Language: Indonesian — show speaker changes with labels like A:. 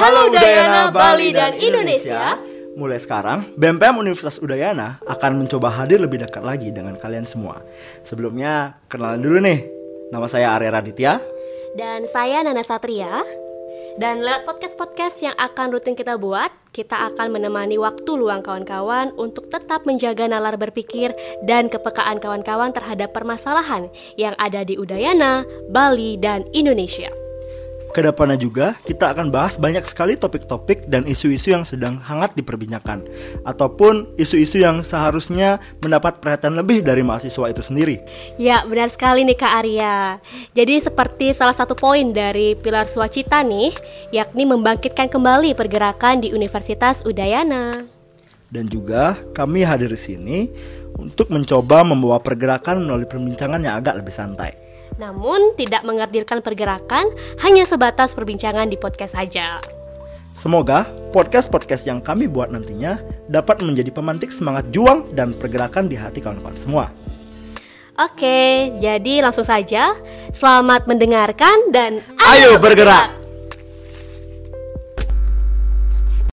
A: Halo Udayana, Bali dan Indonesia.
B: Mulai sekarang, BMPM Universitas Udayana akan mencoba hadir lebih dekat lagi dengan kalian semua. Sebelumnya, kenalan dulu nih. Nama saya Arya Raditya.
A: Dan saya Nana Satria. Dan lewat podcast-podcast yang akan rutin kita buat, kita akan menemani waktu luang kawan-kawan untuk tetap menjaga nalar berpikir dan kepekaan kawan-kawan terhadap permasalahan yang ada di Udayana, Bali, dan Indonesia.
B: Ke depannya juga kita akan bahas banyak sekali topik-topik dan isu-isu yang sedang hangat diperbincangkan Ataupun isu-isu yang seharusnya mendapat perhatian lebih dari mahasiswa itu sendiri.
A: Ya benar sekali nih Kak Arya. Jadi seperti salah satu poin dari Pilar Swacita nih Yakni membangkitkan kembali pergerakan di Universitas Udayana.
B: Dan juga kami hadir di sini untuk mencoba membawa pergerakan melalui perbincangan yang agak lebih santai
A: namun tidak mengerdilkan pergerakan hanya sebatas perbincangan di podcast saja.
B: Semoga podcast-podcast yang kami buat nantinya dapat menjadi pemantik semangat juang dan pergerakan di hati kawan-kawan semua.
A: Oke, jadi langsung saja. Selamat mendengarkan dan
B: ayo bergerak.